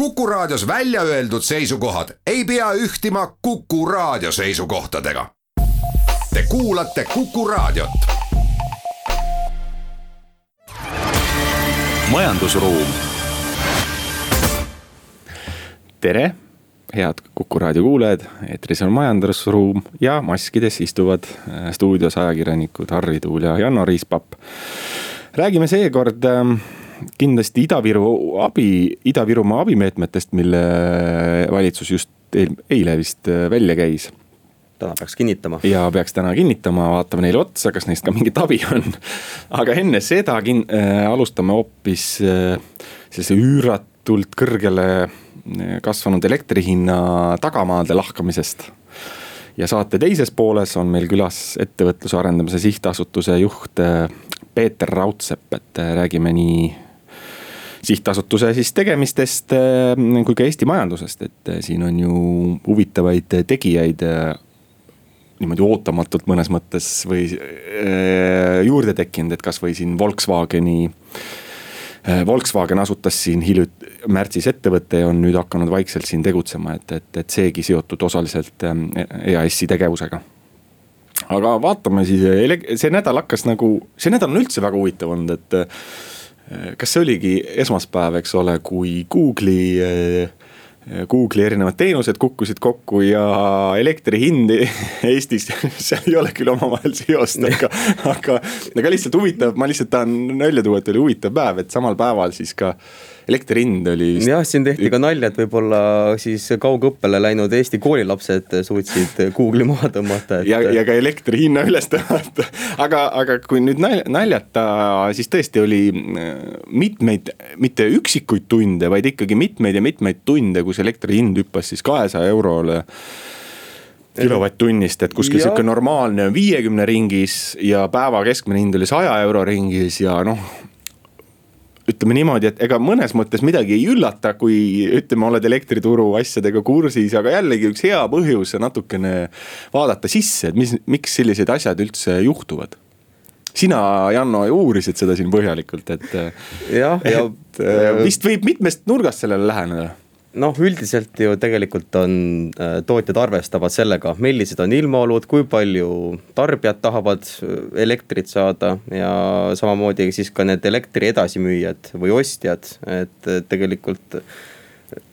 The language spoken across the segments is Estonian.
Kuku Raadios välja öeldud seisukohad ei pea ühtima Kuku Raadio seisukohtadega. Te kuulate Kuku Raadiot. majandusruum. tere, head Kuku Raadio kuulajad, eetris on majandusruum ja maskides istuvad äh, stuudios ajakirjanikud Harri Tuul ja Janno Riispapp. räägime seekord ähm, kindlasti Ida-Viru abi, Ida-Virumaa abimeetmetest, mille valitsus just eile vist äh, välja käis täna peaks kinnitama. ja peaks täna kinnitama, vaatame neile otsa, kas neist ka mingit abi on. aga enne seda kin- äh,, alustame hoopis äh, sellise üüratult kõrgele äh, kasvanud elektri hinna tagamaade lahkamisest. ja saate teises pooles on meil külas ettevõtluse arendamise sihtasutuse juht äh, Peeter Raudsepp, et räägime nii sihtasutuse siis tegemistest äh, kui ka Eesti majandusest, et äh, siin on ju huvitavaid tegijaid äh, niimoodi ootamatult mõnes mõttes või juurde tekkinud, et kasvõi siin Volkswageni. Volkswagen asutas siin hiljuti märtsis ettevõtte ja on nüüd hakanud vaikselt siin tegutsema, et, et, et seegi seotud osaliselt EAS-i tegevusega. aga vaatame siis, see nädal hakkas nagu, see nädal on üldse väga huvitav olnud, et kas see oligi esmaspäev, eks ole, kui Google'i Google'i erinevad teenused kukkusid kokku ja elektri hind Eestis, seal ei ole küll omavahel seost, aga, aga, aga lihtsalt huvitav, ma lihtsalt tahan välja tuua, et oli huvitav päev, et samal päeval siis ka elektri hind oli. jah, siin tehti ka nalja, et võib-olla siis kaugõppele läinud Eesti koolilapsed suutsid Google'i maha tõmmata et.... ja, ja ka elektri hinna üles tõmmata, aga, aga kui nüüd naljata, siis tõesti oli äh, mitmeid, mitte üksikuid tunde, vaid ikkagi mitmeid ja mitmeid tunde, kus elektri hind hüppas siis kahesaja eurole kilovatt-tunnist, et kuskil sihuke normaalne viiekümne ringis ja päeva keskmine hind oli saja euro ringis ja noh ütleme niimoodi, et ega mõnes mõttes midagi ei üllata, kui ütleme, oled elektrituru asjadega kursis, aga jällegi üks hea põhjus natukene vaadata sisse, et mis, miks sellised asjad üldse juhtuvad sina, Janno, uurisid seda siin põhjalikult, et. jah, ja. vist võib mitmest nurgast sellele läheneda noh, üldiselt ju tegelikult on, äh, tootjad arvestavad sellega, millised on ilmaolud, kui palju tarbijad tahavad äh, elektrit saada ja samamoodi siis ka need elektri edasimüüjad või ostjad, et tegelikult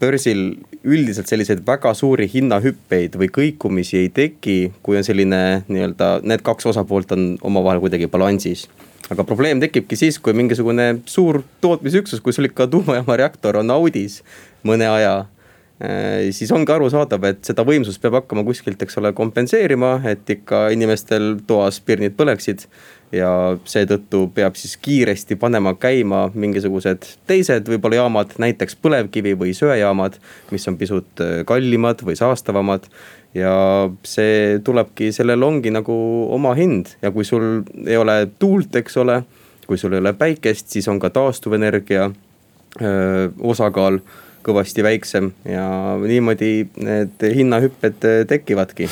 börsil üldiselt selliseid väga suuri hinnahüppeid või kõikumisi ei teki, kui on selline nii-öelda, need kaks osapoolt on omavahel kuidagi balansis aga probleem tekibki siis, kui mingisugune suur tootmisüksus, kui sul ikka tuumajaama reaktor on audis mõne aja äh, siis ongi arusaadav, et seda võimsust peab hakkama kuskilt, eks ole, kompenseerima, et ikka inimestel toas pirnid põleksid. ja seetõttu peab siis kiiresti panema käima mingisugused teised võib-olla jaamad, näiteks põlevkivi või söejaamad, mis on pisut äh, kallimad või saastavamad. Ja see tulebki, sellel ongi nagu oma hind. Ja kui sul ei ole tuult, eks ole, kui sul ei ole päikest, siis on ka taastuvenergia öö, äh, osakaal kõvasti väiksem ja niimoodi need hinnahüpped tekivadki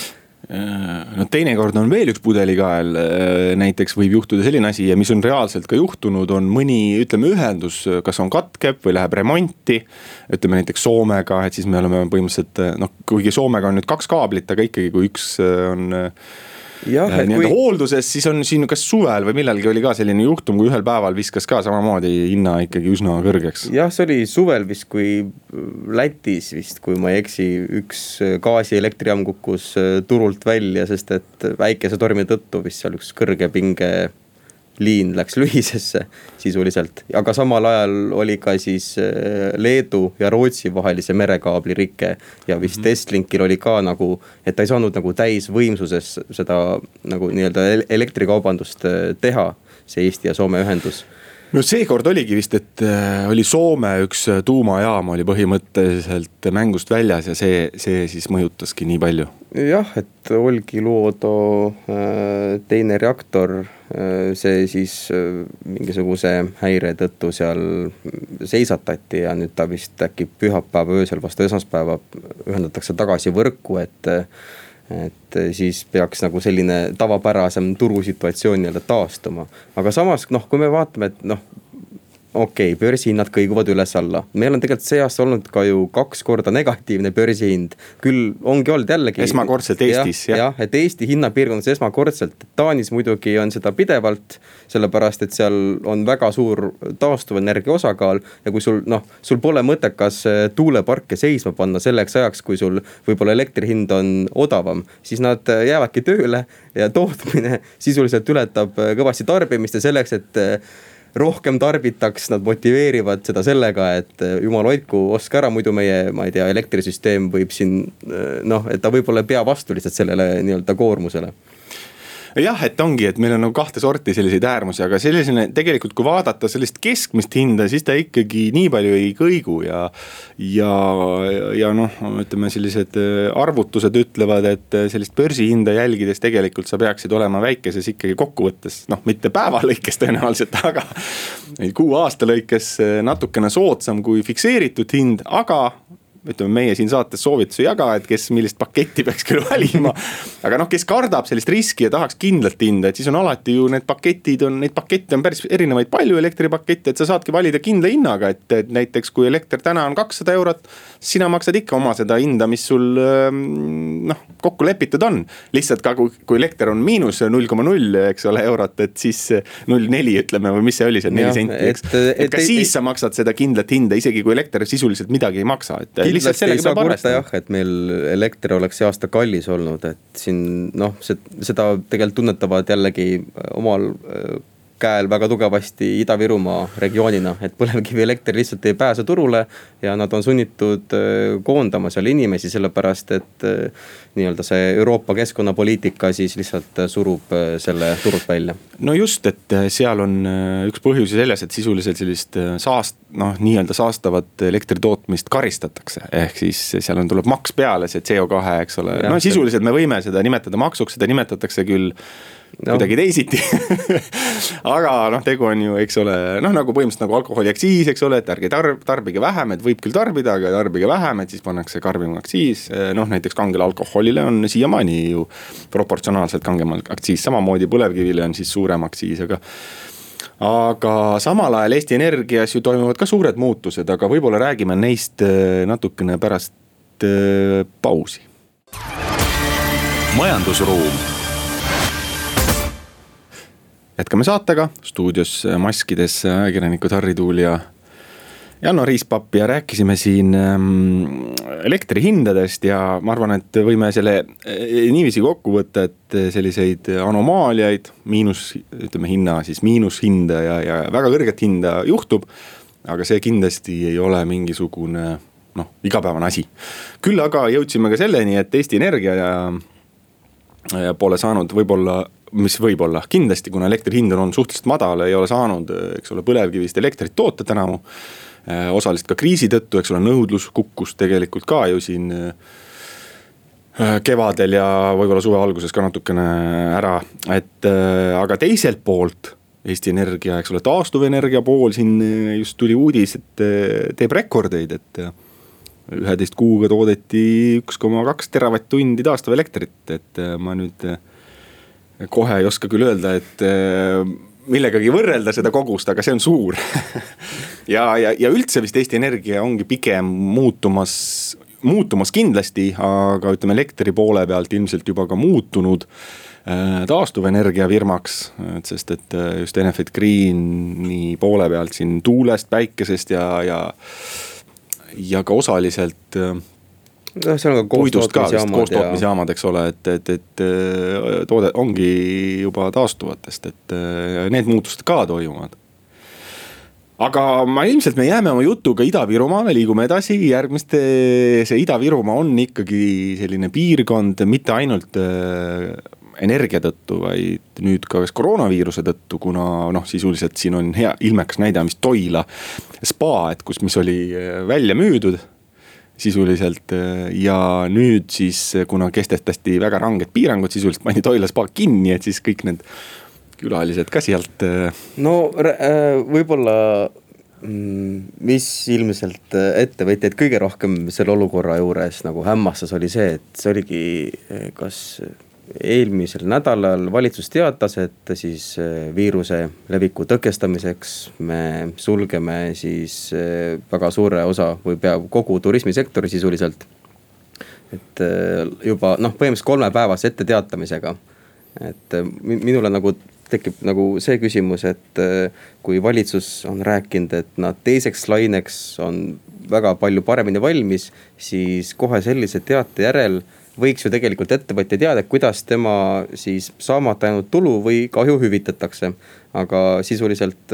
no teinekord on veel üks pudelikael, näiteks võib juhtuda selline asi ja mis on reaalselt ka juhtunud, on mõni, ütleme, ühendus, kas on katkeb või läheb remonti. ütleme näiteks Soomega, et siis me oleme põhimõtteliselt noh, kuigi Soomega on nüüd kaks kaablit, aga ikkagi, kui üks on Äh, nii-öelda kui... hoolduses, siis on siin kas suvel või millalgi oli ka selline juhtum, kui ühel päeval viskas ka samamoodi hinna ikkagi üsna kõrgeks. jah, see oli suvel vist, kui Lätis vist, kui ma ei eksi, üks gaasielektrijaam kukkus äh, turult välja, sest et väikese tormi tõttu vist seal üks kõrgepinge liin läks lühisesse sisuliselt, aga samal ajal oli ka siis äh, Leedu ja Rootsi vahelise merekaabli rike. ja vist mm -hmm. Estlinkil oli ka nagu, et ta ei saanud nagu täisvõimsuses seda nagu nii-öelda elektrikaubandust äh, teha, see Eesti ja Soome ühendus no seekord oligi vist, et äh, oli Soome üks äh, tuumajaam oli põhimõtteliselt mängust väljas ja see, see siis mõjutaski nii palju. jah, et Olkiluoto äh, teine reaktor, see siis mingisuguse häire tõttu seal seisatati ja nüüd ta vist äkki pühapäeva öösel vastu esmaspäeva ühendatakse tagasi võrku, et et eh, siis peaks nagu selline tavapärasem turusituatsioon nii-öelda taastuma. aga samas noh, kui me vaatame, et noh, okei okay,, börsihinnad kõiguvad üles-alla. meil on tegelikult see aasta olnud ka ju kaks korda negatiivne börsihind. küll ongi olnud jällegi. esmakordselt Eestis jah ja,, et Eesti hinnapiirkondades esmakordselt. Taanis muidugi on seda pidevalt, sellepärast et seal on väga suur taastuvenergia osakaal. ja kui sul noh, sul pole mõttekas äh, tuuleparke seisma panna selleks ajaks, kui sul võib-olla elektri hind on odavam, siis nad äh, jäävadki tööle ja tootmine sisuliselt ületab kõvasti tarbimist ja selleks, et rohkem tarbitaks, nad motiveerivad seda sellega, et eh, jumal hoidku, ostke ära, muidu meie, ma ei tea, elektrisüsteem võib siin eh, noh, et ta võib-olla ei pea vastu lihtsalt sellele nii-öelda koormusele jah, et ongi, et meil on nagu kahte sorti selliseid äärmusi, aga sellisena tegelikult, kui vaadata sellist keskmist hinda, siis ta ikkagi nii palju ei kõigu ja. ja, ja noh, ütleme sellised äh, arvutused ütlevad, et äh, sellist börsihinda jälgides tegelikult sa peaksid olema väikeses ikkagi kokkuvõttes, noh, mitte päeva lõikes tõenäoliselt, aga. kuu aasta lõikes äh, natukene soodsam kui fikseeritud hind, aga ütleme, meie siin saates soovitusi ei jaga, et kes millist paketti peaks küll valima. aga noh, kes kardab sellist riski ja tahaks kindlat hinda, et siis on alati ju need paketid on, neid pakette on päris erinevaid, palju elektripakette, et sa saadki valida kindla hinnaga, et, et näiteks kui elekter täna on kakssada eurot. sina maksad ikka oma seda hinda, mis sul ähm, noh, kokku lepitud on. lihtsalt ka kui, kui elekter on miinus null koma null, eks ole, eurot, et siis null neli ütleme või mis see oli, see neli senti, eks. et, et ka siis sa maksad seda kindlat hinda, isegi kui elekter sisuliselt midagi ei maksa, et lihtsalt sellega peab arvestama. jah, et meil elekter oleks see aasta kallis olnud, et siin noh, seda tegelikult tunnetavad jällegi omal käel väga tugevasti Ida-Virumaa regioonina, et põlevkivielekter lihtsalt ei pääse turule. ja nad on sunnitud äh, koondama seal inimesi, sellepärast et äh, nii-öelda see Euroopa keskkonnapoliitika siis lihtsalt äh, surub selle turult välja. no just, et seal on üks põhjusi selles, et sisuliselt sellist saast-, noh, nii-öelda saastavat elektri tootmist karistatakse. ehk siis seal on, tuleb maks peale, see CO2, eks ole, no sisuliselt me võime seda nimetada maksuks, seda nimetatakse küll no. kuidagi teisiti aga noh, tegu on ju, eks ole, noh nagu põhimõtteliselt nagu alkoholiaktsiis, eks ole, et ärge tarb-, tarbige vähem, et võib küll tarbida, aga tarbige vähem, et siis pannakse karmim aktsiis. noh, näiteks kangele alkoholile on siiamaani ju proportsionaalselt kangem aktsiis, samamoodi põlevkivile on siis suurem aktsiis, aga aga samal ajal Eesti Energias ju toimuvad ka suured muutused, aga võib-olla räägime neist äh, natukene pärast äh, pausi. majandusruum jätkame saatega, stuudios maskides ajakirjanikud Harri Tuul ja Janno Riispapp ja rääkisime siin ähm, elektrihindadest ja ma arvan, et võime selle äh, niiviisi kokku võtta, et selliseid anomaaliaid, miinus, ütleme hinna siis miinushinda ja, ja väga kõrget hinda juhtub. aga see kindlasti ei ole mingisugune noh, igapäevane asi. küll aga jõudsime ka selleni, et Eesti Energia ja, ja pole saanud võib-olla mis võib-olla kindlasti, kuna elektri hind on olnud suhteliselt madal, ei ole saanud, eks ole, põlevkivist elektrit toota tänavu. Äh, osaliselt ka kriisi tõttu, eks ole, nõudlus kukkus tegelikult ka ju siin äh, kevadel ja võib-olla suve alguses ka natukene ära, et äh, aga teiselt poolt Eesti Energia, eks ole, taastuvenergia pool siin just tuli uudis, et teeb rekordeid, et üheteist kuuga toodeti üks koma kaks teravatt-tundi taastuvelektrit, et ma nüüd kohe ei oska küll öelda, et äh, millegagi võrrelda seda kogust, aga see on suur ja, ja, ja üldse vist Eesti Energia ongi pigem muutumas, muutumas kindlasti, aga ütleme elektri poole pealt ilmselt juba ka muutunud äh, taastuvenergia firmaks, et sest, et äh, just Enefit Greeni poole pealt siin tuulest, päikesest ja, ja. ja ka osaliselt noh, on ka koostootmisjaamad. koostootmisjaamad, eks ole, et, et, et äh, toode ongi juba taastuvatest, et äh, need muutused ka toimuvad aga ma ilmselt me jääme oma jutuga Ida-Virumaale, liigume edasi, järgmiste, see Ida-Virumaa on ikkagi selline piirkond, mitte ainult äh, energia tõttu, vaid nüüd ka koroonaviiruse tõttu, kuna noh, sisuliselt siin on hea ilmekas näide, mis Toila spa, et kus, mis oli välja müüdud sisuliselt ja nüüd siis, kuna kehtestati väga ranged piirangud, sisuliselt pandi Toila spa kinni, et siis kõik need külalised ka sealt. Äh, no äh, võib-olla mm, mis ilmselt äh, ettevõtjaid kõige rohkem selle olukorra juures nagu hämmastas, oli see, et see oligi kas eelmisel nädalal valitsus teatas, et siis äh, viiruse leviku tõkestamiseks me sulgeme siis äh, väga suure osa või pea kogu turismisektori sisuliselt. et juba noh, põhimõtteliselt kolmepäevase etteteatamisega. et minule nagu tekib nagu see küsimus, et kui valitsus on rääkinud, et nad teiseks laineks on väga palju paremini valmis, siis kohe sellise teate järel võiks ju tegelikult ettevõtja teada, kuidas tema siis saamata jäänud tulu või kahju hüvitatakse. aga sisuliselt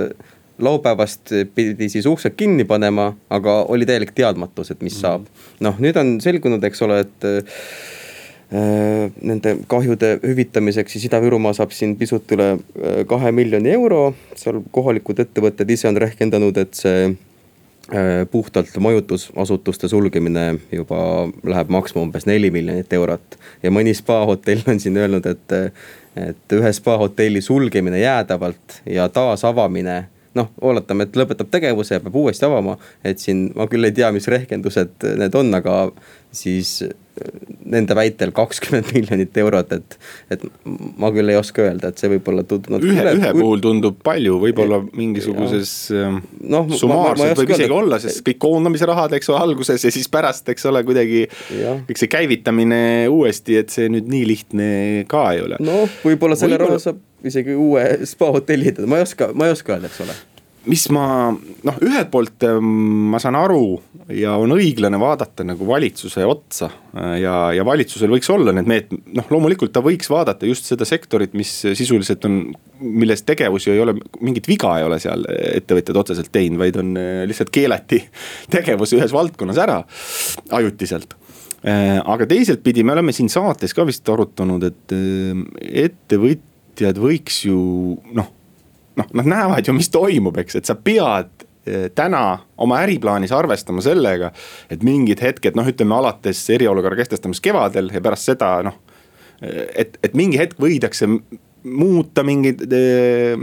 laupäevast pidi siis uksed kinni panema, aga oli täielik teadmatus, et mis mhm. saab. noh, nüüd on selgunud, eks ole, et äh, nende kahjude hüvitamiseks siis Ida-Virumaa saab siin pisut üle äh, kahe miljoni euro. seal kohalikud ettevõtted ise on rehkendanud, et see Äh, puhtalt majutusasutuste sulgemine juba läheb maksma umbes neli miljonit eurot. ja mõni spaahotell on siin öelnud, et, et ühe spaahotelli sulgemine jäädavalt ja taasavamine noh, oletame, et lõpetab tegevuse ja peab uuesti avama. et siin ma küll ei tea, mis rehkendused need on, aga siis nende väitel kakskümmend miljonit eurot, et, et ma küll ei oska öelda, et see võib-olla tundub. ühe, ühe puhul tundub palju, võib-olla mingisuguses ähm, no, summaarselt võib isegi öelda, olla, sest kõik koondamise rahad, eks ole, alguses ja siis pärast, eks ole, kuidagi. kõik see käivitamine uuesti, et see nüüd nii lihtne ka ei ole. noh, võib-olla selle võib raha saab isegi uue spa hotelli ehitada, ma ei oska, ma ei oska öelda, eks ole mis ma noh, ühelt poolt ma saan aru ja on õiglane vaadata nagu valitsuse otsa. Äh, ja, ja valitsusel võiks olla need meetmed, noh loomulikult ta võiks vaadata just seda sektorit, mis sisuliselt on, milles tegevusi ei ole, mingit viga ei ole seal ettevõtjad otseselt teinud, vaid on äh, lihtsalt keelati tegevus ühes valdkonnas ära ajutiselt äh, aga teiselt pidi me oleme siin saates ka vist arutanud, et ettevõtjad võiks ju noh noh, nad näevad ju, mis toimub, eks, et sa pead eh, täna oma äriplaanis arvestama sellega, et mingid hetked, noh, ütleme alates eriolukorra kehtestamist kevadel ja pärast seda noh. et, et mingi hetk võidakse muuta mingeid äh,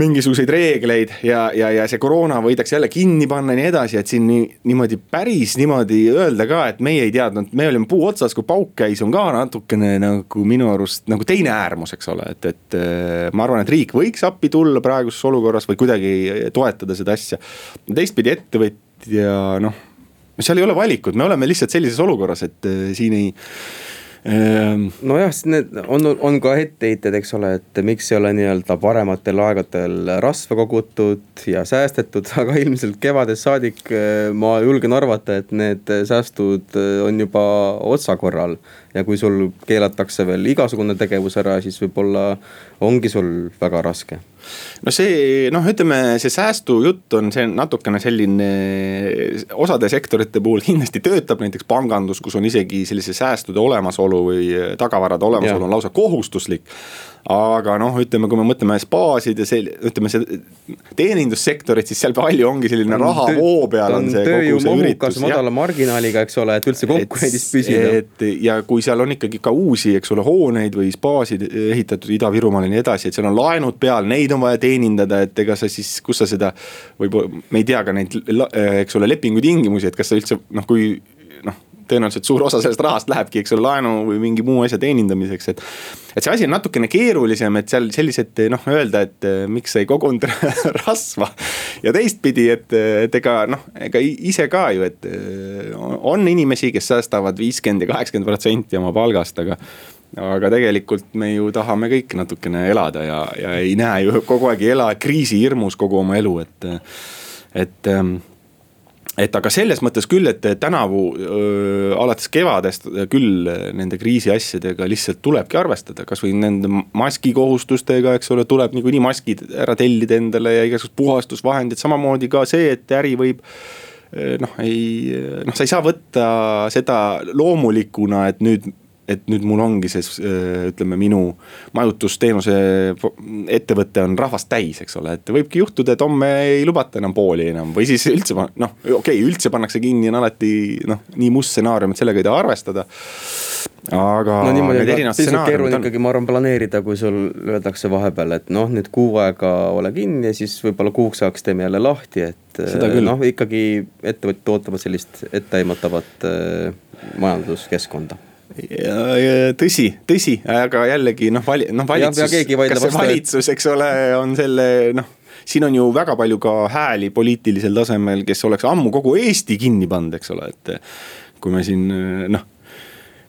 mingisuguseid reegleid ja, ja, ja see koroona võidakse jälle kinni panna ja nii edasi, et siin nii, niimoodi päris niimoodi öelda ka, et meie ei teadnud, me olime puu otsas, kui pauk käis, on ka natukene nagu minu arust nagu teine äärmus, eks ole, et, et äh, ma arvan, et riik võiks appi tulla praeguses olukorras või kuidagi toetada seda asja. teistpidi ettevõtja noh, seal ei ole valikut, me oleme lihtsalt sellises olukorras, et äh, siin ei Ehm, nojah, need on, on ka etteheited, eks ole, et miks ei ole nii-öelda parematel aegadel rasva kogutud ja säästetud, aga ilmselt kevadest saadik eh, ma julgen arvata, et need säästud eh, on juba otsakorral. Ja kui sul keelatakse veel igasugune tegevus ära, siis võib-olla ongi sul väga raske no see noh, ütleme see säästujutt on see natukene selline osade sektorite puhul kindlasti töötab, näiteks pangandus, kus on isegi sellise säästude olemasolu või tagavarade olemasolu on lausa kohustuslik aga noh, ütleme, kui me mõtleme spaasid ja see, ütleme see teenindussektorit, siis seal palju ongi selline rahavoo peal on see kogu see üritus. madala marginaaliga, eks ole, et üldse konkurentsis püsida. et ja kui seal on ikkagi ka uusi, eks ole, hooneid või spaasid ehitatud Ida-Virumaal ja nii edasi, et seal on laenud peal, neid on vaja teenindada, et ega sa siis, kus sa seda. võib-olla, me ei tea ka neid, eks ole, lepingutingimusi, et kas sa üldse noh, kui tõenäoliselt suur osa sellest rahast lähebki, eks ole, laenu või mingi muu asja teenindamiseks, et. et see asi on natukene keerulisem, et seal sellised noh, öelda, et eh, miks sa ei kogunud rasva. ja teistpidi, et, et ega noh, ega ise ka ju, et eh, on inimesi, kes säästavad viiskümmend ja kaheksakümmend protsenti oma palgast, aga aga tegelikult me ju tahame kõik natukene elada ja, ja ei näe ju kogu aeg ei ela kriisihirmus kogu oma elu, et, et ehm, et aga selles mõttes küll, et tänavu öö, alates kevadest küll nende kriisiasjadega lihtsalt tulebki arvestada, kasvõi nende maskikohustustega, eks ole, tuleb niikuinii maskid ära tellida endale ja igasugused puhastusvahendid, samamoodi ka see, et äri võib noh, ei noh, sa ei saa võtta seda loomulikuna, et nüüd et nüüd mul ongi see, äh, ütleme, minu majutusteenuse ettevõte on rahvast täis, eks ole, et võibki juhtuda, et homme ei lubata enam pooli enam või siis üldse noh, okei okay,, üldse pannakse kinni, on alati noh, nii must stsenaarium, et sellega ei taha arvestada aga. no niimoodi on pisut keeruline ikkagi, ma arvan, planeerida, kui sul öeldakse vahepeal, et noh, nüüd kuu aega ole kinni ja siis võib-olla kuuks ajaks teeme jälle lahti, et. noh, ikkagi ettevõtjad ootavad sellist etteaimatavat äh, majanduskeskkonda tõsi, tõsi, aga jällegi noh, vali-, noh valitsus, kas see valitsus, eks ole, on selle noh siin on ju väga palju ka hääli poliitilisel tasemel, kes oleks ammu kogu Eesti kinni pannud, eks ole, et kui me siin noh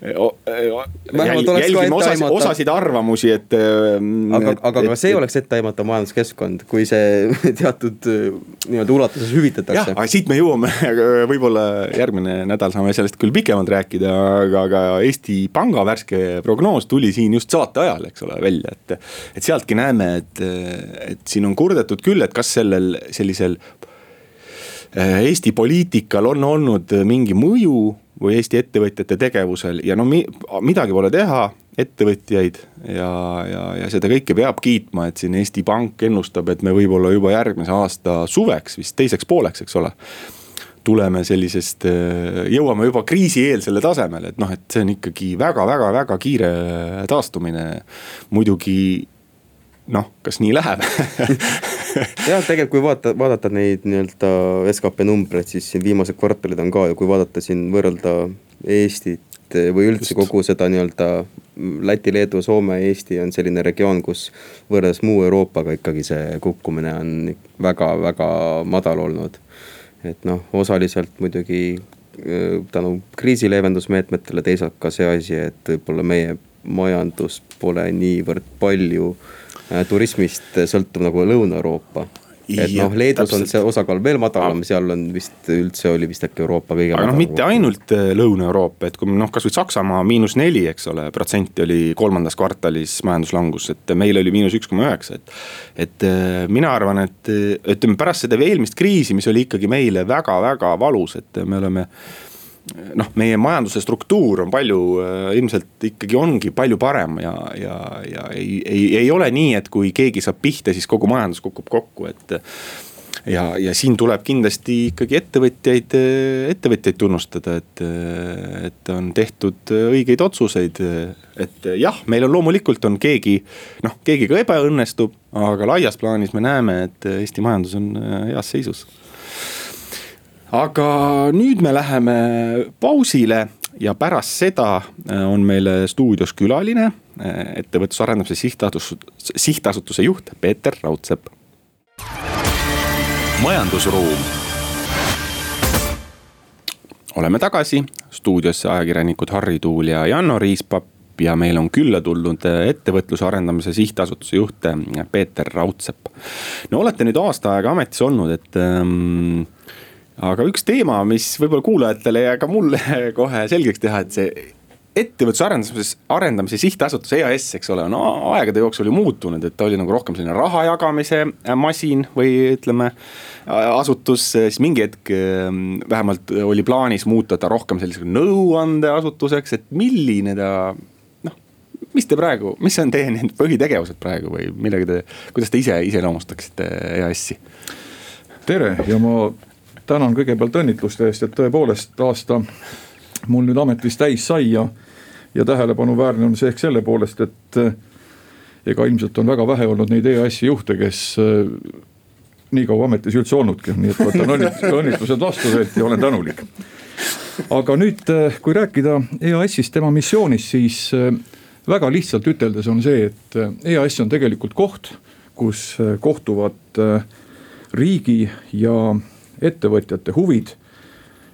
jälgime osasid, osasid arvamusi, et. Aga, aga ka see et, oleks etteaimatav majanduskeskkond, kui see teatud nii-öelda ulatuses hüvitatakse. aga siit me jõuame, võib-olla järgmine nädal saame sellest küll pikemalt rääkida, aga, aga Eesti Panga värske prognoos tuli siin just saate ajal, eks ole, välja, et. et sealtki näeme, et, et siin on kurdetud küll, et kas sellel sellisel Eesti poliitikal on olnud mingi mõju või Eesti ettevõtjate tegevusel ja no mi, midagi pole teha, ettevõtjaid ja, ja, ja seda kõike peab kiitma, et siin Eesti Pank ennustab, et me võib-olla juba järgmise aasta suveks, vist teiseks pooleks, eks ole tuleme sellisest, jõuame juba kriisieelsele tasemele, et noh, et see on ikkagi väga-väga-väga kiire taastumine. muidugi noh, kas nii läheb jah, tegelikult kui vaadata, vaadata neid nii-öelda skp numbreid, siis siin viimased kvartalid on ka ju, kui vaadata siin võrrelda Eestit või üldse Just. kogu seda nii-öelda Läti, Leedu, Soome, Eesti on selline regioon, kus võrreldes muu Euroopaga ikkagi see kukkumine on väga-väga madal olnud. et noh, osaliselt muidugi tänu kriisi leevendusmeetmetele, teisalt ka see asi, et võib-olla meie majandus pole niivõrd palju Äh, turismist sõltub nagu Lõuna-Euroopa et noh, Leedus täpselt. on see osakaal veel madalam, seal on vist üldse oli vist äkki Euroopa kõige. aga noh, mitte ainult äh, Lõuna-Euroopa, et kui noh, kasvõi Saksamaa miinus neli, eks ole, protsenti oli kolmandas kvartalis majanduslangus, et meil oli miinus üks koma üheksa, et. et äh, mina arvan, et ütleme pärast seda eelmist kriisi, mis oli ikkagi meile väga-väga valus, et me oleme noh, meie majanduse struktuur on palju, äh, ilmselt ikkagi ongi palju parem ja, ja, ja ei, ei, ei ole nii, et kui keegi saab pihta, siis kogu majandus kukub kokku, et. ja, ja siin tuleb kindlasti ikkagi ettevõtjaid, ettevõtjaid tunnustada, et, et on tehtud õigeid otsuseid. et jah, meil on loomulikult on keegi, noh, keegi ka ebaõnnestub, aga laias plaanis me näeme, et Eesti majandus on heas seisus aga nüüd me läheme pausile ja pärast seda äh, on meil stuudios külaline, äh, ettevõtluse arendamise sihtasutuse, sihtasutuse juht Peeter Raudsepp. majandusruum. oleme tagasi stuudiosse ajakirjanikud Harri Tuul ja Janno Riispap ja meil on külla tulnud äh, ettevõtluse arendamise sihtasutuse juht Peeter Raudsepp. no olete nüüd aasta aega ametis olnud, et ähm, aga üks teema, mis võib-olla kuulajatele ja ka mulle kohe selgeks teha, et see ettevõtluse arendamise, arendamise sihtasutus EAS, eks ole, on aegade jooksul ju muutunud, et ta oli nagu rohkem selline raha jagamise masin või ütleme. asutus, siis mingi hetk ähm, vähemalt oli plaanis muuta ta rohkem selliseks nõuandeasutuseks, et milline ta noh, mis te praegu, mis on teie need põhitegevused praegu või millega te, kuidas te ise iseloomustaksite EAS-i? tere ja ma tänan kõigepealt õnnitluste eest, et tõepoolest aasta mul nüüd ametis täis sai ja, ja tähelepanuväärne on see ehk selle poolest, et eh, ega ilmselt on väga vähe olnud neid EAS-i juhte, kes eh, nii kaua ametis üldse olnudki, nii et võtan õnnitlused vastu teilt ja olen tänulik. aga nüüd, eh, kui rääkida EAS-ist, tema missioonist, siis väga lihtsalt üteldes on see, et EAS on tegelikult koht, kus kohtuvad riigi ja ettevõtjate huvid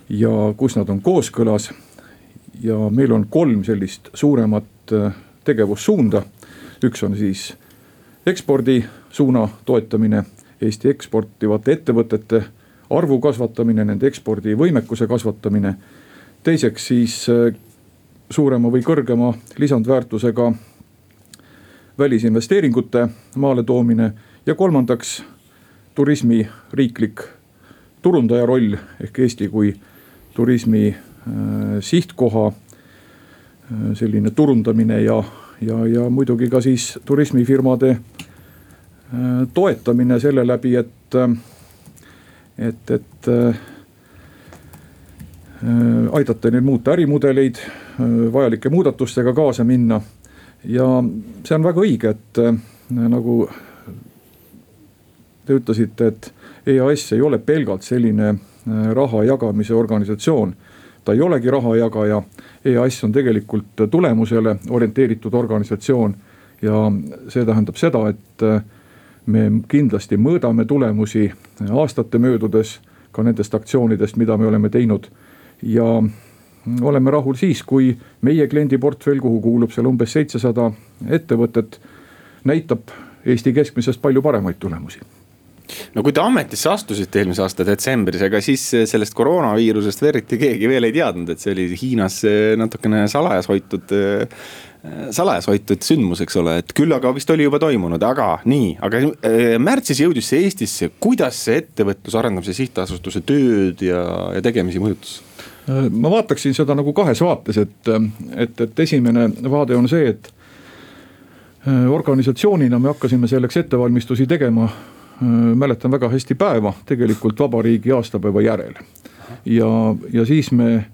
ja kus nad on kooskõlas. ja meil on kolm sellist suuremat äh, tegevussuunda. üks on siis ekspordisuuna toetamine, Eesti eksportivate ettevõtete arvu kasvatamine, nende ekspordivõimekuse kasvatamine. teiseks siis äh, suurema või kõrgema lisandväärtusega välisinvesteeringute maale toomine ja kolmandaks turismi riiklik turundaja roll ehk Eesti kui turismi äh, sihtkoha äh, selline turundamine ja, ja, ja muidugi ka siis turismifirmade äh, toetamine selle läbi, et, et, et aidata neil muuta ärimudeleid, vajalike muudatustega kaasa minna. ja see on väga õige, et nagu te ütlesite, et EAS ei ole pelgalt selline äh, raha jagamise organisatsioon, ta ei olegi rahajagaja. EAS on tegelikult tulemusele orienteeritud organisatsioon ja see tähendab seda, et me kindlasti mõõdame tulemusi aastate möödudes ka nendest aktsioonidest, mida me oleme teinud. ja oleme rahul siis, kui meie kliendiportfell, kuhu kuulub seal umbes seitsesada ettevõtet, näitab Eesti keskmisest palju paremaid tulemusi no kui te ametisse astusite eelmise aasta detsembris, ega siis sellest koroonaviirusest eriti keegi veel ei teadnud, et see oli Hiinas natukene salajas hoitud salajas hoitud sündmus, eks ole, et küll aga vist oli juba toimunud, aga nii, aga äh, märtsis jõudis see Eestisse, kuidas see ettevõtluse arendamise sihtasutuse tööd ja, ja tegemisi mõjutas? ma vaataksin seda nagu kahes vaates, et, et, et esimene vaade on see, et äh, organisatsioonina me hakkasime selleks ettevalmistusi tegema. Äh, mäletan väga hästi päeva tegelikult vabariigi aastapäeva järel ja, ja siis me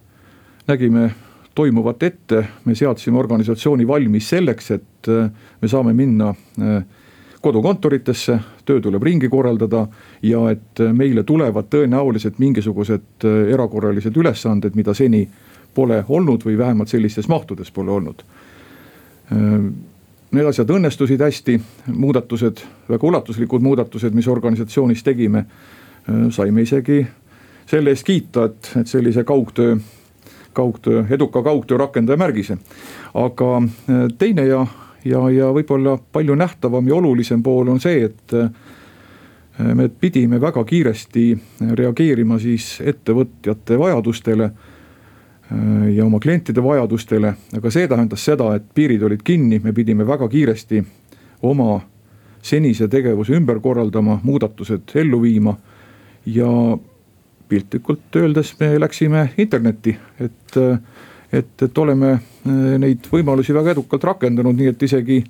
nägime toimuvat ette, me seadsime organisatsiooni valmis selleks, et äh, me saame minna äh, kodukontoritesse, töö tuleb ringi korraldada ja et meile tulevad tõenäoliselt mingisugused erakorralised ülesanded, mida seni pole olnud või vähemalt sellistes mahtudes pole olnud. Need asjad õnnestusid hästi, muudatused, väga ulatuslikud muudatused, mis organisatsioonis tegime, saime isegi selle eest kiita, et, et sellise kaugtöö kaugtöö, eduka kaugtöö rakendaja märgise. aga äh, teine ja, ja, ja võib-olla palju nähtavam ja olulisem pool on see, et äh, me pidime väga kiiresti reageerima siis ettevõtjate vajadustele äh, ja oma klientide vajadustele, aga see tähendas seda, et piirid olid kinni, me pidime väga kiiresti oma senise tegevuse ümber korraldama, muudatused ellu viima ja piltlikult öeldes me läksime internetti, et, et, et oleme eh, neid võimalusi väga edukalt rakendanud, nii et isegi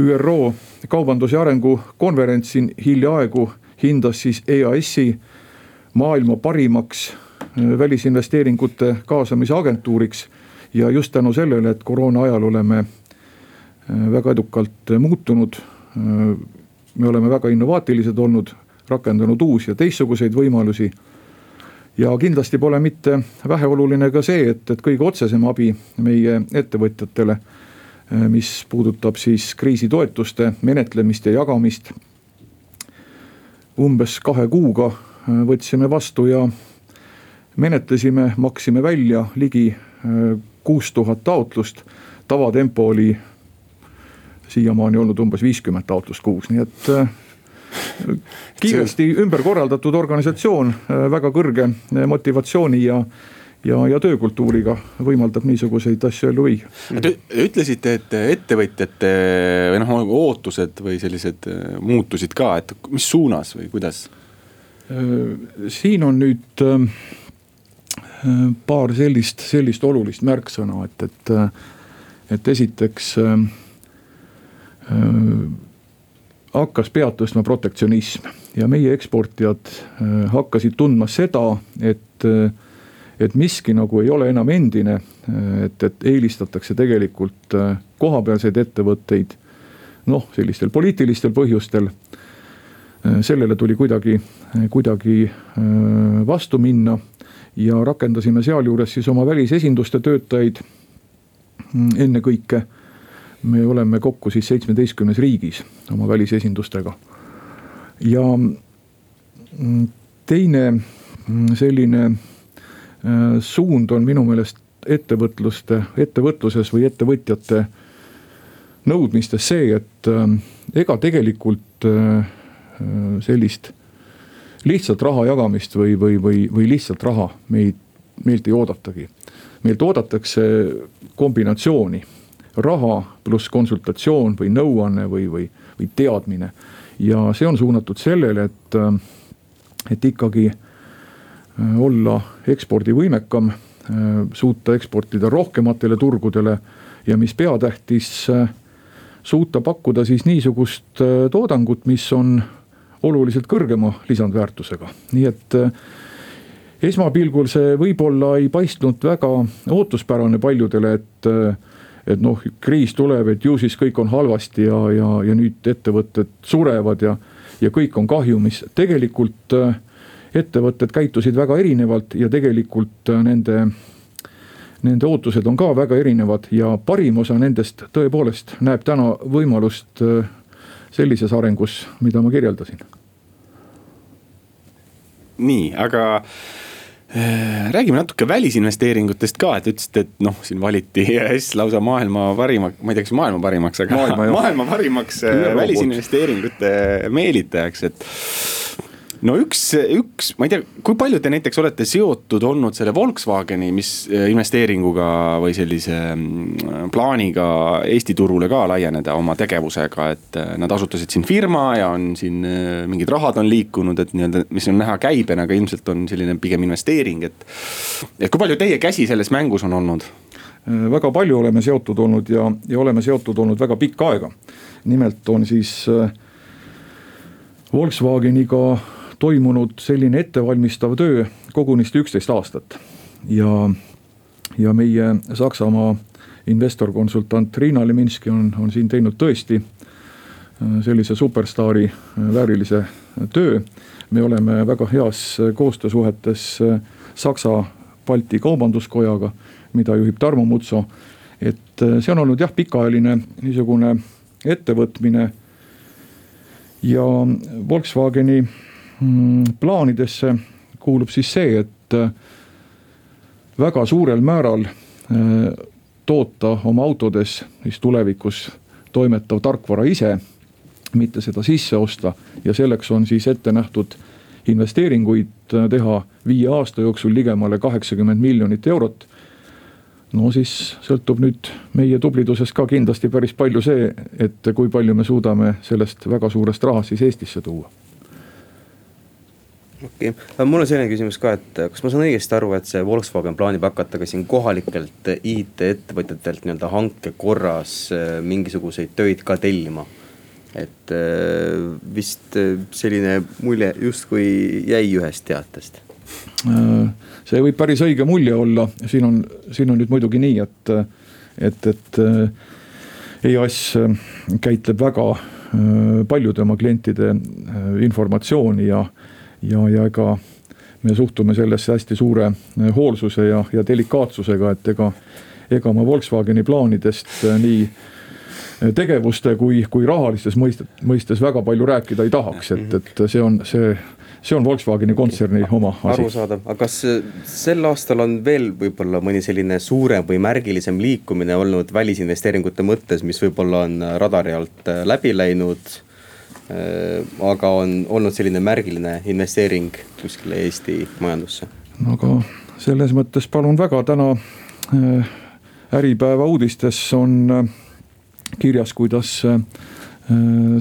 ÜRO kaubandus- ja arengukonverents siin hiljaaegu hindas siis EAS-i maailma parimaks välisinvesteeringute kaasamise agentuuriks. ja just tänu sellele, et koroona ajal oleme eh, väga edukalt muutunud. me oleme väga innovaatilised olnud rakendanud uusi ja teistsuguseid võimalusi. ja kindlasti pole mitte väheoluline ka see, et, et kõige otsesem abi meie ettevõtjatele, eh, mis puudutab siis kriisitoetuste menetlemist ja jagamist. umbes kahe kuuga võtsime vastu ja menetlesime, maksime välja ligi eh, kuus tuhat taotlust. tavatempo oli siiamaani olnud umbes viiskümmend taotlust kuus, nii et kiiresti ümber korraldatud organisatsioon, äh, väga kõrge äh, motivatsiooni ja ja, ja töökultuuriga võimaldab niisuguseid asju ellu viia. Te ütlesite, et ettevõtjate või noh, ootused või sellised äh, muutusid ka, et mis suunas või kuidas? siin on nüüd paar sellist, sellist olulist märksõna, et, et, et esiteks hakkas pead tõstma protektsionism ja meie eksportijad äh, hakkasid tundma seda, et, äh, et miski nagu ei ole enam endine. Äh, et, et eelistatakse tegelikult kohapealseid ettevõtteid noh, sellistel poliitilistel põhjustel. sellele tuli kuidagi, kuidagi vastu minna ja rakendasime sealjuures siis oma välisesinduste töötajaid ennekõike me oleme kokku siis seitsmeteistkümnes riigis oma välisesindustega. ja mm, teine mm, selline äh, suund on minu meelest ettevõtluste, ettevõtluses või ettevõtjate nõudmistes see, et äh, ega tegelikult äh, sellist lihtsalt raha jagamist või, või, või, või lihtsalt raha meid, meilt ei oodatagi. meilt oodatakse kombinatsiooni raha pluss konsultatsioon või nõuanne või, või, või teadmine. ja see on suunatud sellele, et, et ikkagi äh, olla ekspordivõimekam, äh, suuta eksportida rohkematele turgudele ja mis peatähtis, äh, suuta pakkuda siis niisugust toodangut, mis on oluliselt kõrgema lisandväärtusega, nii et esmapilgul see võib-olla ei paistnud väga ootuspärane paljudele, et et noh, kriis tuleb, et ju siis kõik on halvasti ja, ja, ja nüüd ettevõtted surevad ja, ja kõik on kahjumis. tegelikult äh, ettevõtted käitusid väga erinevalt ja tegelikult nende, nende ootused on ka väga erinevad ja parim osa nendest tõepoolest näeb täna võimalust sellises arengus, mida ma kirjeldasin. nii, aga Äh, räägime natuke välisinvesteeringutest ka, et ütlesite, et noh, siin valiti EAS lausa maailma parima, ma ei tea, kas maailma parimaks, aga maailma, maailma parimaks äh, välisinvesteeringute meelitajaks, et no üks, üks, ma ei tea, kui palju te näiteks olete seotud olnud selle Volkswageni, mis äh, investeeringuga või sellise mm, plaaniga Eesti turule ka laieneda oma tegevusega, et äh, nad asutasid siin firma ja on siin äh, mingid rahad on liikunud, et nii-öelda, mis on näha käibena, aga ilmselt on selline pigem investeering, et. et kui palju teie käsi selles mängus on olnud? väga palju oleme seotud olnud ja, ja oleme seotud olnud väga pikka aega. nimelt on siis Volkswageniga toimunud selline ettevalmistav töö kogunisti üksteist aastat. ja, ja meie Saksamaa investorkonsultant Riina Leminski on, on siin teinud tõesti äh, sellise superstaari äh, väärilise töö. me oleme väga heas koostöösuhetes äh, Saksa-Balti Kaubanduskojaga, mida juhib Tarmo Mutso. et see on olnud jah, pikaajaline niisugune ettevõtmine. ja Volkswageni plaanidesse kuulub siis see, et äh, väga suurel määral äh, toota oma autodes siis tulevikus toimetav tarkvara ise, mitte seda sisse osta ja selleks on siis ette nähtud investeeringuid äh, teha viie aasta jooksul ligemale kaheksakümmend miljonit eurot. no siis sõltub nüüd meie tublidusest ka kindlasti päris palju see, et kui palju me suudame sellest väga suurest rahast siis Eestisse tuua okei okay., mul on selline küsimus ka, et kas ma saan õigesti aru, et see Volkswagen plaanib hakata ka siin kohalikelt IT-ettevõtjatelt nii-öelda hanke korras äh, mingisuguseid töid ka tellima? et äh, vist äh, selline mulje justkui jäi ühest teatest. see võib päris õige mulje olla, siin on, siin on nüüd muidugi nii, et, et, et EAS käitleb väga paljude oma klientide informatsiooni ja ja, ja ega me suhtume sellesse hästi suure eh, hoolsuse ja, ja delikaatsusega, et ega, ega ma Volkswageni plaanidest eh, nii eh, tegevuste kui, kui rahalistes mõistet, mõistes väga palju rääkida ei tahaks, et, et see on see, see on Volkswageni kontserni oma asi. arusaadav, aga kas sel aastal on veel võib-olla mõni selline suurem või märgilisem liikumine olnud välisinvesteeringute mõttes, mis võib-olla on radari alt läbi läinud aga on olnud selline märgiline investeering kuskile Eesti majandusse. aga selles mõttes palun väga, täna äh, Äripäeva uudistes on äh, kirjas, kuidas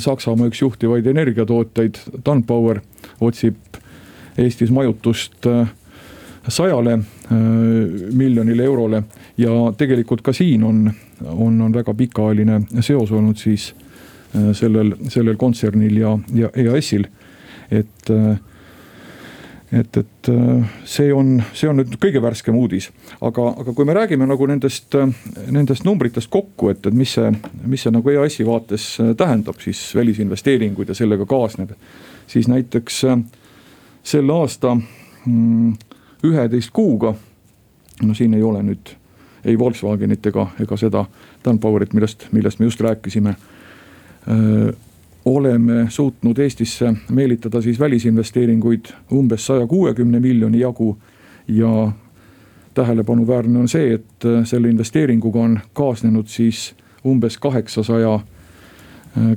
Saksamaa üks juhtivaid energiatootjaid, Danpower, otsib Eestis majutust sajale miljonile eurole ja tegelikult ka siin on, on, on väga pikaajaline seos olnud siis Äh, sellel, sellel kontsernil ja, ja EAS-il, et äh, et, et äh, see on, see on nüüd kõige värskem uudis, aga, aga kui me räägime nagu nendest, nendest numbritest kokku, et, et mis see, mis see nagu EAS-i vaates tähendab siis välisinvesteeringuid ja sellega kaasneb. siis näiteks selle aasta mm, üheteist kuuga, no siin ei ole nüüd ei Volkswagenit ega, ega seda Danpowerit, millest, millest me just rääkisime oleme suutnud Eestisse meelitada siis välisinvesteeringuid umbes saja kuuekümne miljoni jagu. ja tähelepanuväärne on see, et selle investeeringuga on kaasnenud siis umbes kaheksasaja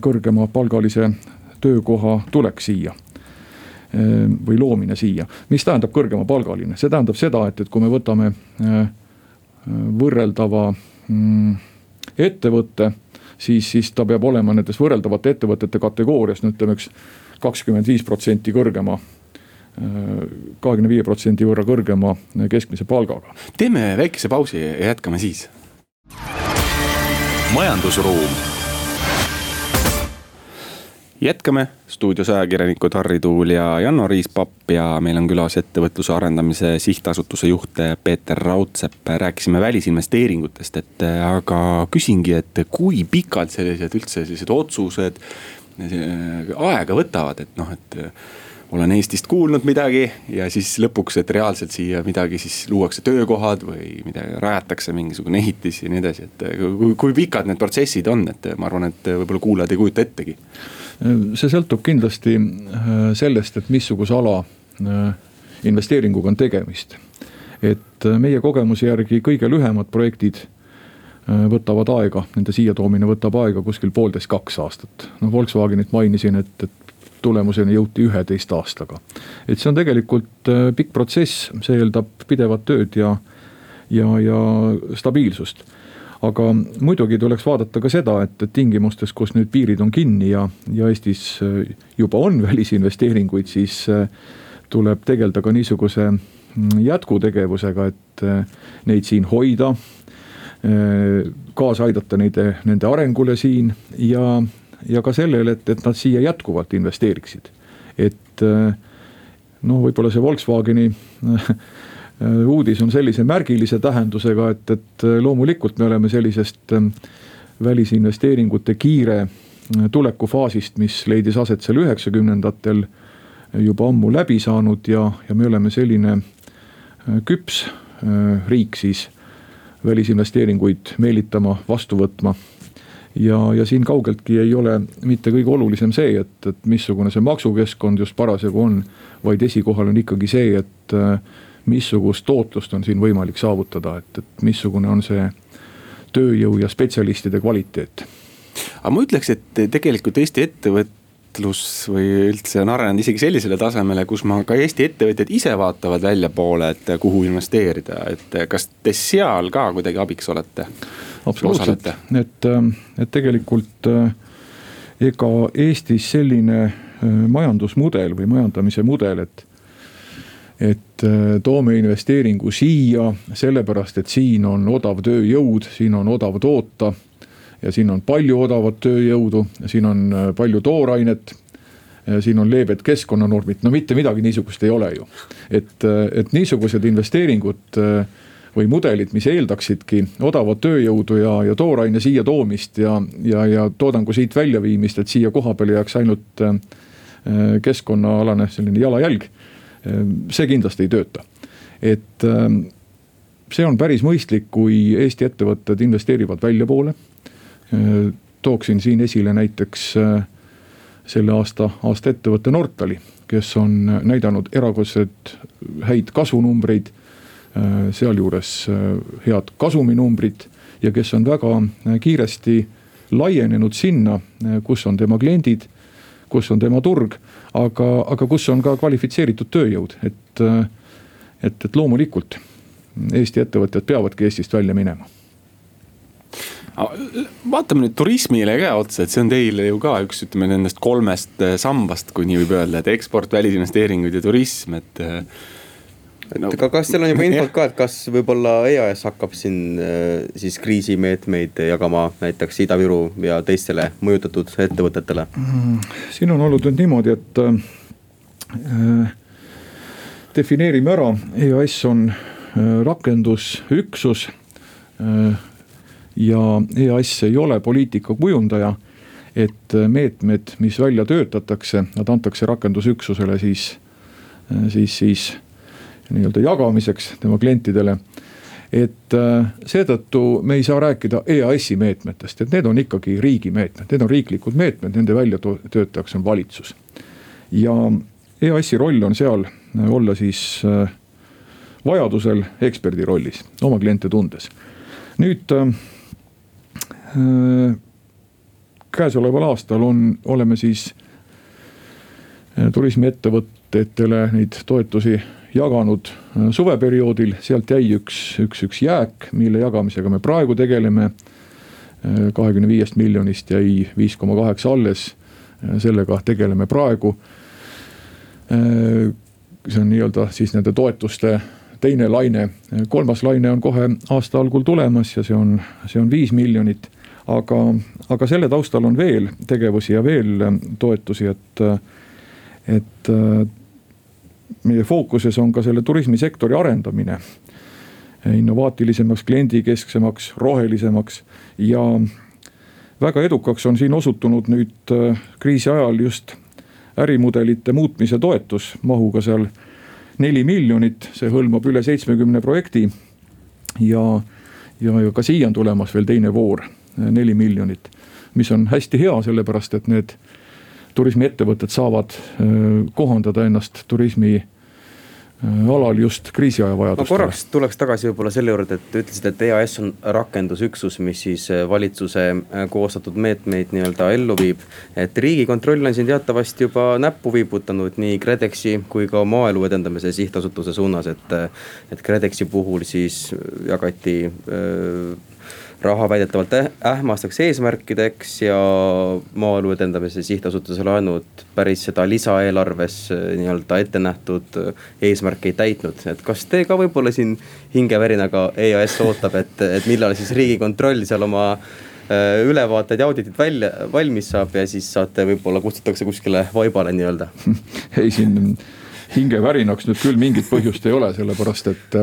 kõrgemapalgalise töökoha tulek siia või loomine siia. mis tähendab kõrgemapalgaline, see tähendab seda, et, et kui me võtame võrreldava mm, ettevõtte siis, siis ta peab olema nendes võrreldavate ettevõtete kategoorias, no ütleme üks kakskümmend viis protsenti kõrgema kahekümne viie protsendi võrra kõrgema keskmise palgaga. teeme väikese pausi ja jätkame siis. majandusruum jätkame stuudios ajakirjanikud Harri Tuul ja Janno Riispapp ja meil on külas ettevõtluse arendamise sihtasutuse juht Peeter Raudsepp. rääkisime välisinvesteeringutest, et aga küsingi, et kui pikalt sellised üldse sellised otsused aega võtavad, et noh, et olen Eestist kuulnud midagi ja siis lõpuks, et reaalselt siia midagi siis luuakse töökohad või midagi rajatakse, mingisugune ehitis ja nii edasi, et kui, kui pikad need protsessid on, et ma arvan, et võib-olla kuulajad ei kujuta ettegi. see sõltub kindlasti sellest, et missuguse ala investeeringuga on tegemist. et meie kogemuse järgi kõige lühemad projektid võtavad aega, nende siia toomine võtab aega kuskil poolteist, kaks aastat. noh, Volkswagenit mainisin, et, et tulemuseni jõuti üheteist aastaga. et see on tegelikult äh, pikk protsess, see eeldab pidevat tööd ja, ja, ja stabiilsust aga muidugi tuleks vaadata ka seda, et, et tingimustes, kus nüüd piirid on kinni ja, ja Eestis äh, juba on välisinvesteeringuid, siis äh, tuleb tegeleda ka niisuguse mm, jätkutegevusega, et neid siin hoida. kaasa aidata neid, nende arengule siin ja ja ka sellele, et, et nad siia jätkuvalt investeeriksid. et äh, noh, võib-olla see Volkswageni äh, uudis on sellise märgilise tähendusega, et, et loomulikult me oleme sellisest välisinvesteeringute kiire tulekufaasist, mis leidis aset seal üheksakümnendatel juba ammu läbi saanud ja, ja me oleme selline küps riik siis välisinvesteeringuid meelitama, vastu võtma ja, ja siin kaugeltki ei ole mitte kõige olulisem see, et, et missugune see maksukeskkond just parasjagu on. vaid esikohal on ikkagi see, et äh, missugust tootlust on siin võimalik saavutada, et, et missugune on see tööjõu ja spetsialistide kvaliteet. aga ma ütleks, et tegelikult Eesti ettevõte ettevõtlus või üldse on arenenud isegi sellisele tasemele, kus ma ka Eesti ettevõtjad ise vaatavad väljapoole, et kuhu investeerida, et kas te seal ka kuidagi abiks olete? absoluutselt, et, ähm, et tegelikult äh, ega Eestis selline äh, majandusmudel või majandamise mudel, et et äh, toome investeeringu siia sellepärast, et siin on odav tööjõud, siin on odav toota ja siin on palju odavat tööjõudu, siin on äh, palju toorainet. siin on leebed keskkonnanormid, no mitte midagi niisugust ei ole ju. et, äh, et niisugused investeeringud äh, või mudelid, mis eeldaksidki odavat tööjõudu ja, ja tooraine siia toomist ja, ja, ja toodangu siit väljaviimist, et siia kohapeale jääks ainult keskkonnaalane selline jalajälg. see kindlasti ei tööta, et see on päris mõistlik, kui Eesti ettevõtted investeerivad väljapoole Äh, tooksin siin esile näiteks äh, selle aasta, aasta ettevõtte Nortali, kes on näidanud erakordselt häid kasvunumbreid. Äh, sealjuures head kasuminumbrid ja kes on väga kiiresti laienenud sinna, kus on tema kliendid, kus on tema turg, aga, aga kus on ka kvalifitseeritud tööjõud, et, et, et loomulikult Eesti ettevõtjad peavadki Eestist välja minema vaatame nüüd turismile ka otsa, et see on teil ju ka üks, ütleme nendest kolmest eh, sambast, kui nii võib öelda, et eksport, välisinvesteeringud ja turism, et eh, no,. aga kas teil on juba infot ka, et kas võib-olla EAS hakkab siin siis kriisimeetmeid jagama näiteks Ida-Viru ja teistele mõjutatud ettevõtetele mm,? siin on olnud nüüd niimoodi, et äh, defineerime ära, EAS on äh, rakendusüksus äh, ja EAS ei ole poliitika kujundaja. et meetmed, mis välja töötatakse, nad antakse rakendusüksusele siis, siis, siis nii-öelda jagamiseks tema klientidele et äh, seetõttu me ei saa rääkida EAS-i meetmetest, et need on ikkagi riigi meetmed, need on riiklikud meetmed, nende väljatöötajaks on valitsus. ja EAS-i roll on seal olla siis äh, vajadusel eksperdi rollis, oma kliente tundes. nüüd äh, Äh, käesoleval aastal on, oleme siis äh, turismiettevõtetele neid toetusi jaganud äh, suveperioodil, sealt jäi üks, üks, üks jääk, mille jagamisega me praegu tegeleme. kahekümne viiest miljonist jäi viis koma kaheksa alles, sellega tegeleme praegu. see on nii-öelda siis nende toetuste teine laine, kolmas laine on kohe aasta algul tulemas ja see on, see on viis miljonit aga, aga selle taustal on veel tegevusi ja veel ähm, toetusi, et, äh, et äh, meie fookuses on ka selle turismisektori arendamine. innovaatilisemaks, kliendikesksemaks, rohelisemaks ja väga edukaks on siin osutunud nüüd äh, kriisi ajal just ärimudelite muutmise toetus mahuga seal neli miljonit, see hõlmab üle seitsmekümne projekti. ja, ja, ja ka siia on tulemas veel teine voor, neli miljonit, mis on hästi hea, sellepärast et need turismiettevõtted saavad kohandada ennast turismi Äh, alal just kriisiaja vajadustele. ma korraks tuleks tagasi võib-olla selle juurde, et te ütlesite, et EAS on rakendusüksus, mis siis äh, valitsuse äh, koostatud meetmeid nii-öelda ellu viib. et riigikontroll on siin teatavasti juba näppu viibutanud nii KredExi kui ka Maaelu Edendamise Sihtasutuse suunas, et. et KredExi puhul siis jagati öö, raha väidetavalt ähmasteks eesmärkideks ja Maaelu Edendamise Sihtasutuse laenud päris seda lisaeelarves äh, nii-öelda ette nähtud äh, eesmärki ei täitnud. et kas te ka võib-olla siin hingevärinaga EAS ootab, et, et millal siis riigikontroll seal oma äh, ülevaated ja auditid välja, valmis saab ja siis saate võib-olla kutsutakse kuskile vaibale nii-öelda ei siin hingevärinaks nüüd küll mingit põhjust ei ole, sellepärast et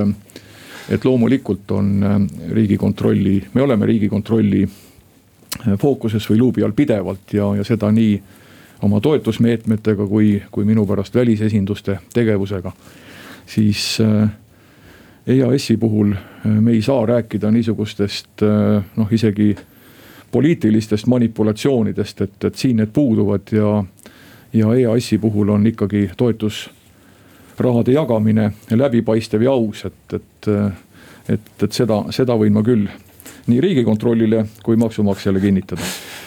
et loomulikult on äh, riigikontrolli, me oleme riigikontrolli äh, fookuses või luubi all pidevalt ja, ja seda nii oma toetusmeetmetega kui, kui minu pärast välisesinduste tegevusega. siis äh, EAS-i puhul me ei saa rääkida niisugustest noh, isegi poliitilistest manipulatsioonidest, et, et siin need puuduvad ja, ja EAS-i puhul on ikkagi toetus rahade jagamine läbipaistev ja aus, et, et, et, et seda, seda võin ma küll nii riigikontrollile kui maksumaksjale kinnitada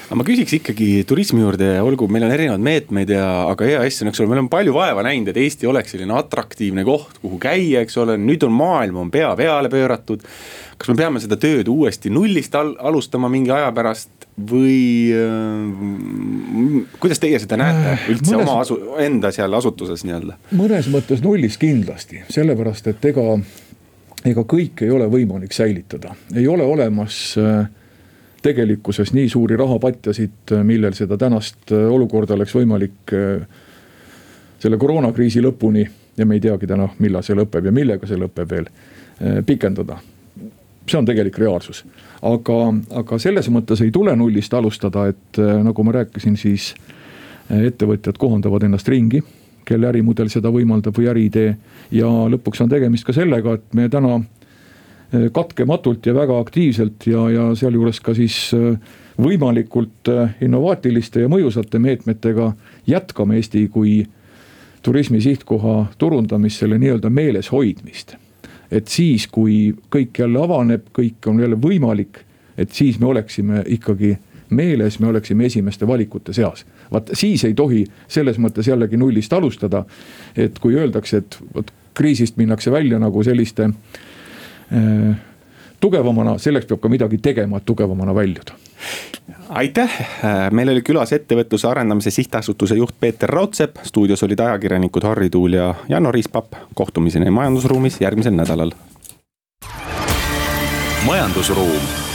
aga ma küsiks ikkagi turismi juurde, olgu, meil on erinevaid meetmeid ja, aga EAS on, eks ole, me oleme palju vaeva näinud, et Eesti oleks selline atraktiivne koht, kuhu käia, eks ole, nüüd on maailm on pea peale pööratud. kas me peame seda tööd uuesti nullist al alustama mingi aja pärast või äh, kuidas teie seda näete äh, üldse mõnes, oma asu, enda seal asutuses nii-öelda? mõnes mõttes nullist kindlasti, sellepärast et ega, ega kõike ei ole võimalik säilitada, ei ole olemas äh, tegelikkuses nii suuri rahapatjasid, millel seda tänast olukorda oleks võimalik selle koroonakriisi lõpuni ja me ei teagi täna, millal see lõpeb ja millega see lõpeb veel, pikendada see on tegelik reaalsus. aga, aga selles mõttes ei tule nullist alustada, et äh, nagu ma rääkisin, siis äh, ettevõtjad kohandavad ennast ringi kelle ärimudel seda võimaldab või äriidee. ja lõpuks on tegemist ka sellega, et me täna äh, katkematult ja väga aktiivselt ja, ja sealjuures ka siis võimalikult innovaatiliste ja mõjusate meetmetega jätkame Eesti kui turismi sihtkoha turundamist, selle nii-öelda meeles hoidmist et siis, kui kõik jälle avaneb, kõik on jälle võimalik, et siis me oleksime ikkagi meeles, me oleksime esimeste valikute seas. vaat siis ei tohi selles mõttes jällegi nullist alustada. et kui öeldakse, et vot kriisist minnakse välja nagu selliste äh, tugevamana, selleks peab ka midagi tegema, et tugevamana väljuda aitäh, meil oli külas ettevõtluse arendamise sihtasutuse juht Peeter Raudsepp, stuudios olid ajakirjanikud Harri Tuul ja Janno Riispapp. kohtumiseni majandusruumis järgmisel nädalal. majandusruum